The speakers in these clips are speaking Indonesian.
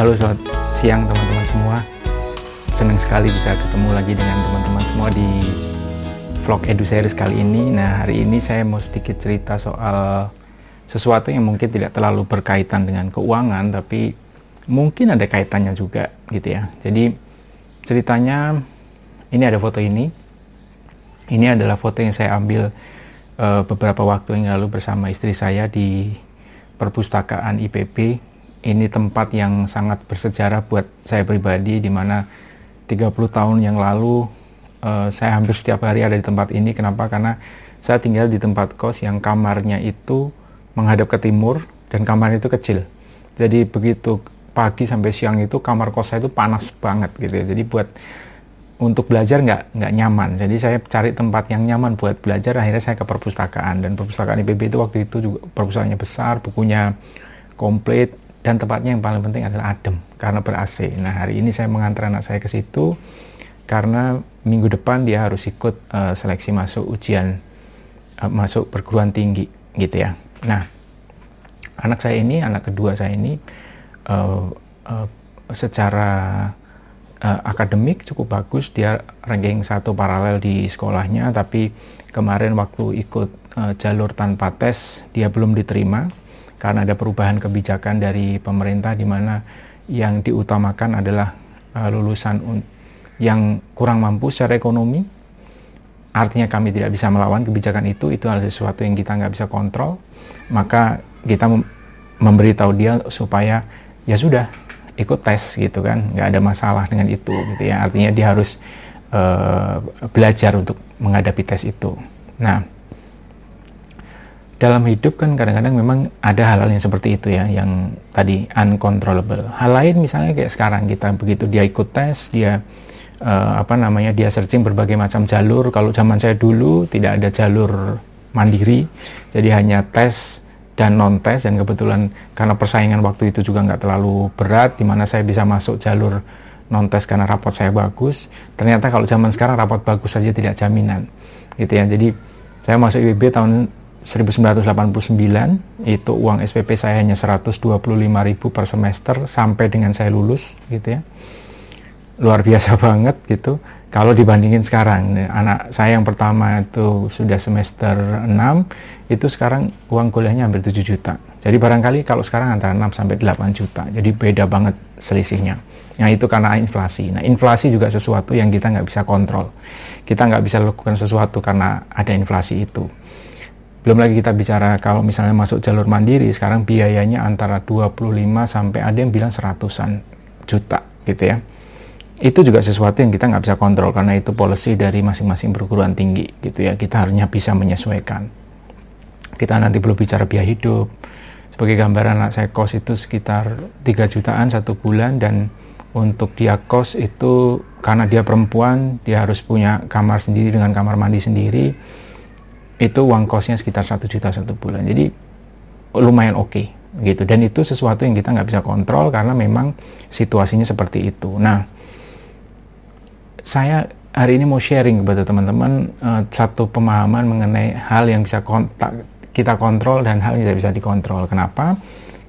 Halo selamat siang teman-teman semua. Senang sekali bisa ketemu lagi dengan teman-teman semua di vlog edu series kali ini. Nah hari ini saya mau sedikit cerita soal sesuatu yang mungkin tidak terlalu berkaitan dengan keuangan Tapi mungkin ada kaitannya juga gitu ya. Jadi ceritanya ini ada foto ini. Ini adalah foto yang saya ambil uh, beberapa waktu yang lalu bersama istri saya di perpustakaan IPB ini tempat yang sangat bersejarah buat saya pribadi di mana 30 tahun yang lalu uh, saya hampir setiap hari ada di tempat ini. Kenapa? Karena saya tinggal di tempat kos yang kamarnya itu menghadap ke timur dan kamar itu kecil. Jadi begitu pagi sampai siang itu kamar kos saya itu panas banget gitu ya. Jadi buat untuk belajar nggak nggak nyaman. Jadi saya cari tempat yang nyaman buat belajar akhirnya saya ke perpustakaan. Dan perpustakaan IPB itu waktu itu juga perpustakaannya besar bukunya komplit dan tempatnya yang paling penting adalah adem karena ber AC. Nah hari ini saya mengantar anak saya ke situ karena minggu depan dia harus ikut uh, seleksi masuk ujian uh, masuk perguruan tinggi gitu ya. Nah anak saya ini anak kedua saya ini uh, uh, secara uh, akademik cukup bagus dia ranking satu paralel di sekolahnya tapi kemarin waktu ikut uh, jalur tanpa tes dia belum diterima karena ada perubahan kebijakan dari pemerintah di mana yang diutamakan adalah uh, lulusan yang kurang mampu secara ekonomi. Artinya kami tidak bisa melawan kebijakan itu itu adalah sesuatu yang kita nggak bisa kontrol. Maka kita mem memberitahu dia supaya ya sudah ikut tes gitu kan. Nggak ada masalah dengan itu gitu ya. Artinya dia harus uh, belajar untuk menghadapi tes itu. Nah dalam hidup kan kadang-kadang memang ada hal-hal yang seperti itu ya yang tadi uncontrollable. Hal lain misalnya kayak sekarang kita begitu dia ikut tes dia uh, apa namanya dia searching berbagai macam jalur. Kalau zaman saya dulu tidak ada jalur mandiri jadi hanya tes dan non tes dan kebetulan karena persaingan waktu itu juga nggak terlalu berat di mana saya bisa masuk jalur non tes karena rapot saya bagus. Ternyata kalau zaman sekarang rapot bagus saja tidak jaminan gitu ya. Jadi saya masuk IBB tahun 1989 itu uang SPP saya hanya 125.000 per semester sampai dengan saya lulus gitu ya. Luar biasa banget gitu. Kalau dibandingin sekarang anak saya yang pertama itu sudah semester 6 itu sekarang uang kuliahnya hampir 7 juta. Jadi barangkali kalau sekarang antara 6 sampai 8 juta. Jadi beda banget selisihnya. Nah itu karena inflasi. Nah inflasi juga sesuatu yang kita nggak bisa kontrol. Kita nggak bisa lakukan sesuatu karena ada inflasi itu belum lagi kita bicara kalau misalnya masuk jalur mandiri sekarang biayanya antara 25 sampai ada yang bilang seratusan juta gitu ya. Itu juga sesuatu yang kita nggak bisa kontrol karena itu policy dari masing-masing perguruan tinggi gitu ya. Kita harusnya bisa menyesuaikan. Kita nanti belum bicara biaya hidup. Sebagai gambaran anak saya kos itu sekitar 3 jutaan satu bulan dan untuk dia kos itu karena dia perempuan dia harus punya kamar sendiri dengan kamar mandi sendiri itu uang kosnya sekitar satu juta satu bulan. Jadi lumayan oke okay, gitu. Dan itu sesuatu yang kita nggak bisa kontrol karena memang situasinya seperti itu. Nah saya hari ini mau sharing kepada teman-teman uh, satu pemahaman mengenai hal yang bisa kontak, kita kontrol dan hal yang tidak bisa dikontrol. Kenapa?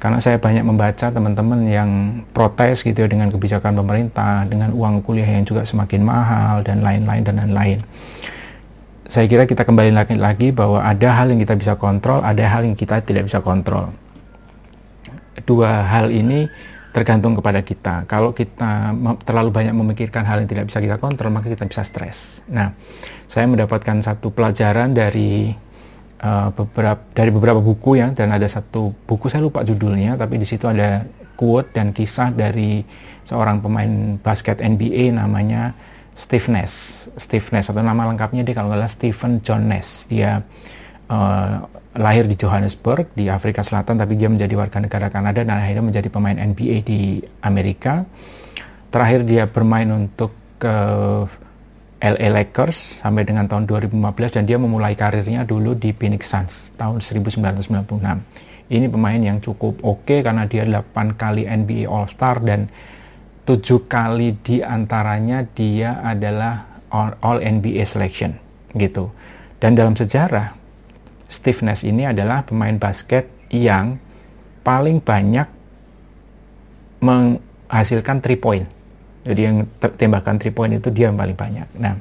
Karena saya banyak membaca teman-teman yang protes gitu ya dengan kebijakan pemerintah dengan uang kuliah yang juga semakin mahal dan lain-lain dan lain-lain saya kira kita kembali lagi, lagi bahwa ada hal yang kita bisa kontrol, ada hal yang kita tidak bisa kontrol. Dua hal ini tergantung kepada kita. Kalau kita terlalu banyak memikirkan hal yang tidak bisa kita kontrol, maka kita bisa stres. Nah, saya mendapatkan satu pelajaran dari uh, beberapa dari beberapa buku ya, dan ada satu buku saya lupa judulnya, tapi di situ ada quote dan kisah dari seorang pemain basket NBA namanya Steve Nash, Steve Nash atau nama lengkapnya dia kalau nggak salah Stephen John Nash. Dia uh, lahir di Johannesburg di Afrika Selatan, tapi dia menjadi warga negara Kanada dan akhirnya menjadi pemain NBA di Amerika. Terakhir dia bermain untuk uh, LA Lakers sampai dengan tahun 2015 dan dia memulai karirnya dulu di Phoenix Suns tahun 1996. Ini pemain yang cukup oke okay karena dia 8 kali NBA All Star dan tujuh kali di antaranya dia adalah All NBA selection gitu. Dan dalam sejarah Steve Nash ini adalah pemain basket yang paling banyak meng menghasilkan 3 point. Jadi yang tembakan 3 point itu dia yang paling banyak. Nah,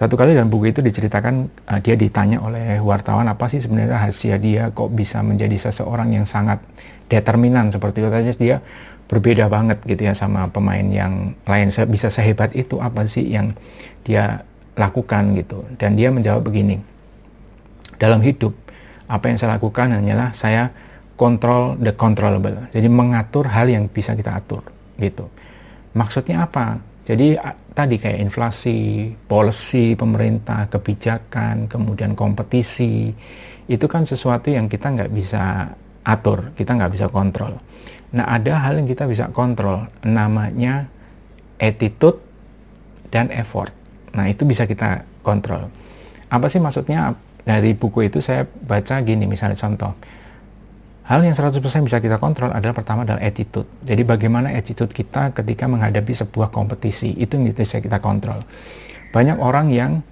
satu kali dalam buku itu diceritakan uh, dia ditanya oleh wartawan apa sih sebenarnya rahasia dia kok bisa menjadi seseorang yang sangat determinan seperti itu saja dia berbeda banget gitu ya sama pemain yang lain. Bisa sehebat itu apa sih yang dia lakukan gitu. Dan dia menjawab begini dalam hidup apa yang saya lakukan hanyalah saya kontrol the controllable jadi mengatur hal yang bisa kita atur gitu. Maksudnya apa? Jadi tadi kayak inflasi, policy pemerintah, kebijakan, kemudian kompetisi, itu kan sesuatu yang kita nggak bisa atur, kita nggak bisa kontrol. Nah ada hal yang kita bisa kontrol, namanya attitude dan effort. Nah itu bisa kita kontrol. Apa sih maksudnya dari buku itu saya baca gini misalnya contoh Hal yang 100% bisa kita kontrol adalah pertama adalah attitude. Jadi bagaimana attitude kita ketika menghadapi sebuah kompetisi, itu yang bisa kita kontrol. Banyak orang yang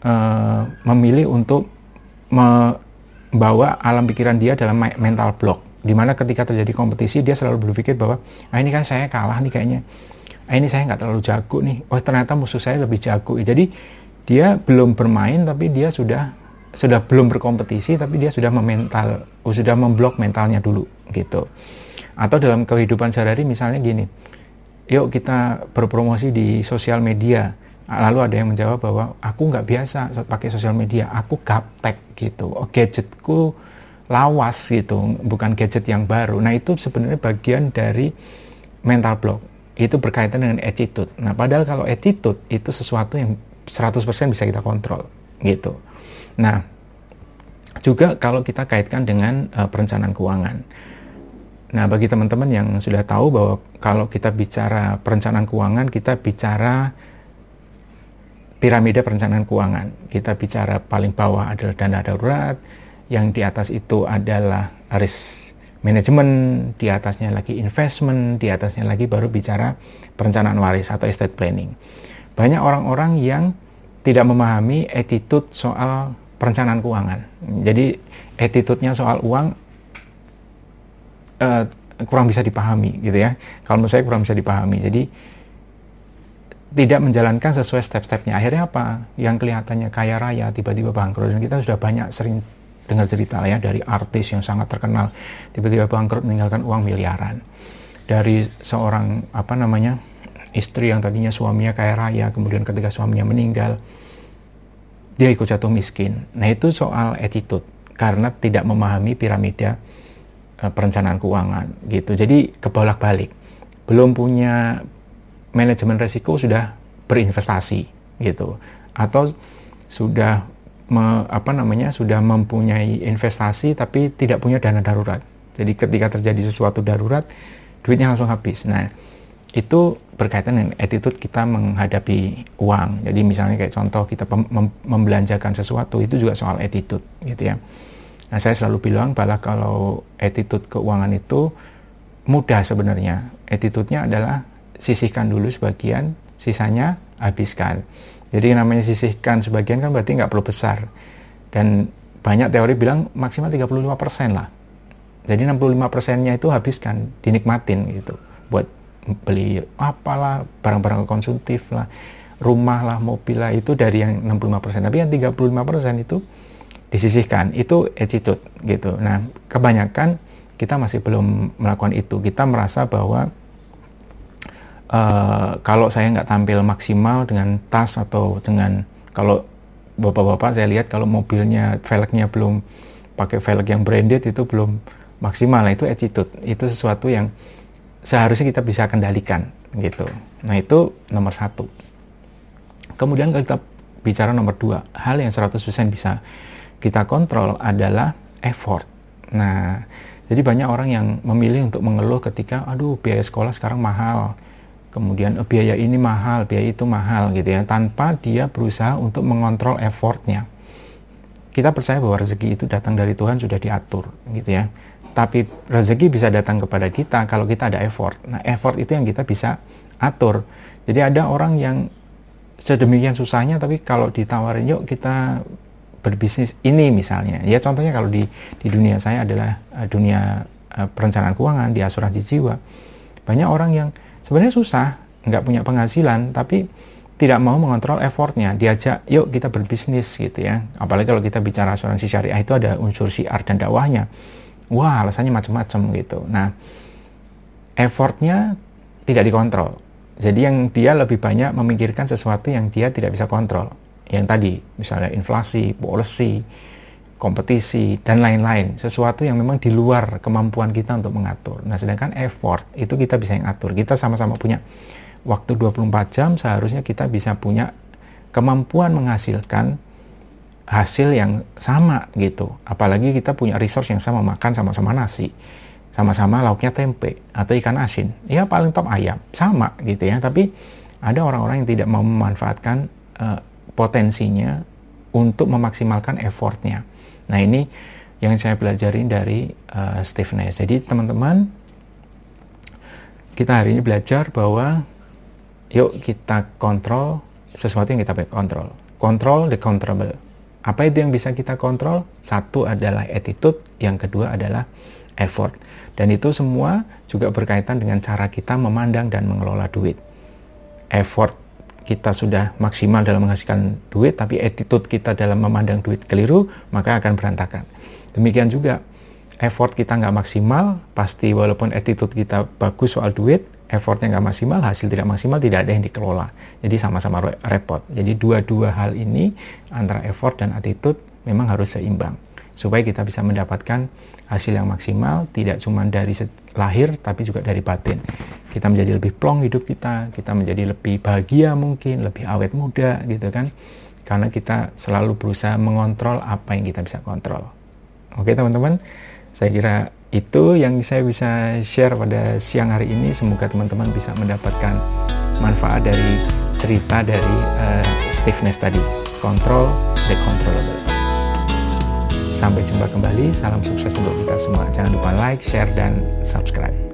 uh, memilih untuk membawa alam pikiran dia dalam mental block. Di mana ketika terjadi kompetisi dia selalu berpikir bahwa, ah ini kan saya kalah nih kayaknya. Ah ini saya nggak terlalu jago nih. Oh ternyata musuh saya lebih jago. Jadi dia belum bermain tapi dia sudah sudah belum berkompetisi tapi dia sudah memental sudah memblok mentalnya dulu gitu atau dalam kehidupan sehari-hari misalnya gini yuk kita berpromosi di sosial media lalu ada yang menjawab bahwa aku nggak biasa pakai sosial media aku gaptek gitu. Oh, gadgetku lawas gitu bukan gadget yang baru. Nah itu sebenarnya bagian dari mental block. Itu berkaitan dengan attitude. Nah padahal kalau attitude itu sesuatu yang 100% bisa kita kontrol gitu. Nah, juga kalau kita kaitkan dengan uh, perencanaan keuangan. Nah, bagi teman-teman yang sudah tahu bahwa kalau kita bicara perencanaan keuangan, kita bicara piramida perencanaan keuangan. Kita bicara paling bawah adalah dana darurat, yang di atas itu adalah risk management, di atasnya lagi investment, di atasnya lagi baru bicara perencanaan waris atau estate planning. Banyak orang-orang yang tidak memahami attitude soal perencanaan keuangan. Jadi attitude-nya soal uang uh, kurang bisa dipahami gitu ya. Kalau menurut saya kurang bisa dipahami. Jadi tidak menjalankan sesuai step-stepnya. Akhirnya apa? Yang kelihatannya kaya raya tiba-tiba bangkrut dan kita sudah banyak sering dengar cerita lah ya dari artis yang sangat terkenal tiba-tiba bangkrut meninggalkan uang miliaran. Dari seorang apa namanya istri yang tadinya suaminya kaya raya kemudian ketika suaminya meninggal dia ikut jatuh miskin. Nah itu soal attitude karena tidak memahami piramida uh, perencanaan keuangan gitu. Jadi kebolak-balik. Belum punya manajemen resiko sudah berinvestasi gitu. Atau sudah me, apa namanya sudah mempunyai investasi tapi tidak punya dana darurat. Jadi ketika terjadi sesuatu darurat duitnya langsung habis. Nah, itu berkaitan dengan attitude kita menghadapi uang. Jadi misalnya kayak contoh kita mem membelanjakan sesuatu itu juga soal attitude gitu ya. Nah saya selalu bilang bahwa kalau attitude keuangan itu mudah sebenarnya. Attitude-nya adalah sisihkan dulu sebagian, sisanya habiskan. Jadi namanya sisihkan sebagian kan berarti nggak perlu besar. Dan banyak teori bilang maksimal 35% lah. Jadi 65 persennya itu habiskan, dinikmatin gitu buat beli apalah barang-barang konsumtif lah rumah lah mobil lah itu dari yang 65% tapi yang 35% itu disisihkan itu attitude gitu nah kebanyakan kita masih belum melakukan itu kita merasa bahwa uh, kalau saya nggak tampil maksimal dengan tas atau dengan kalau bapak-bapak saya lihat kalau mobilnya velgnya belum pakai velg yang branded itu belum maksimal nah itu attitude itu sesuatu yang seharusnya kita bisa kendalikan gitu. Nah itu nomor satu. Kemudian kalau kita bicara nomor dua, hal yang 100% bisa kita kontrol adalah effort. Nah, jadi banyak orang yang memilih untuk mengeluh ketika, aduh biaya sekolah sekarang mahal, kemudian oh, biaya ini mahal, biaya itu mahal gitu ya, tanpa dia berusaha untuk mengontrol effortnya. Kita percaya bahwa rezeki itu datang dari Tuhan sudah diatur gitu ya tapi rezeki bisa datang kepada kita kalau kita ada effort. Nah, effort itu yang kita bisa atur. Jadi ada orang yang sedemikian susahnya tapi kalau ditawarin yuk kita berbisnis ini misalnya. Ya contohnya kalau di di dunia saya adalah uh, dunia uh, perencanaan keuangan, di asuransi jiwa. Banyak orang yang sebenarnya susah nggak punya penghasilan tapi tidak mau mengontrol effortnya. Diajak yuk kita berbisnis gitu ya. Apalagi kalau kita bicara asuransi syariah itu ada unsur syiar dan dakwahnya. Wah alasannya macam-macam gitu. Nah effortnya tidak dikontrol. Jadi yang dia lebih banyak memikirkan sesuatu yang dia tidak bisa kontrol. Yang tadi misalnya inflasi policy kompetisi dan lain-lain sesuatu yang memang di luar kemampuan kita untuk mengatur nah sedangkan effort itu kita bisa yang atur kita sama-sama punya waktu 24 jam seharusnya kita bisa punya kemampuan menghasilkan hasil yang sama gitu. Apalagi kita punya resource yang sama makan sama-sama nasi, sama-sama lauknya tempe atau ikan asin. Ya paling top ayam, sama gitu ya. Tapi ada orang-orang yang tidak mau memanfaatkan uh, potensinya untuk memaksimalkan effortnya. Nah ini yang saya pelajari dari uh, Steve Nash. Jadi teman-teman kita hari ini belajar bahwa yuk kita kontrol sesuatu yang kita kontrol. Kontrol the controllable. Apa itu yang bisa kita kontrol? Satu adalah attitude, yang kedua adalah effort. Dan itu semua juga berkaitan dengan cara kita memandang dan mengelola duit. Effort kita sudah maksimal dalam menghasilkan duit, tapi attitude kita dalam memandang duit keliru, maka akan berantakan. Demikian juga, effort kita nggak maksimal, pasti walaupun attitude kita bagus soal duit, effortnya nggak maksimal, hasil tidak maksimal, tidak ada yang dikelola. Jadi sama-sama repot. Jadi dua-dua hal ini antara effort dan attitude memang harus seimbang supaya kita bisa mendapatkan hasil yang maksimal tidak cuma dari lahir tapi juga dari batin. Kita menjadi lebih plong hidup kita, kita menjadi lebih bahagia mungkin, lebih awet muda gitu kan. Karena kita selalu berusaha mengontrol apa yang kita bisa kontrol. Oke teman-teman, saya kira itu yang saya bisa share pada siang hari ini. Semoga teman-teman bisa mendapatkan manfaat dari cerita dari uh, Steve Ness tadi. Control the controllable. Sampai jumpa kembali. Salam sukses untuk kita semua. Jangan lupa like, share, dan subscribe.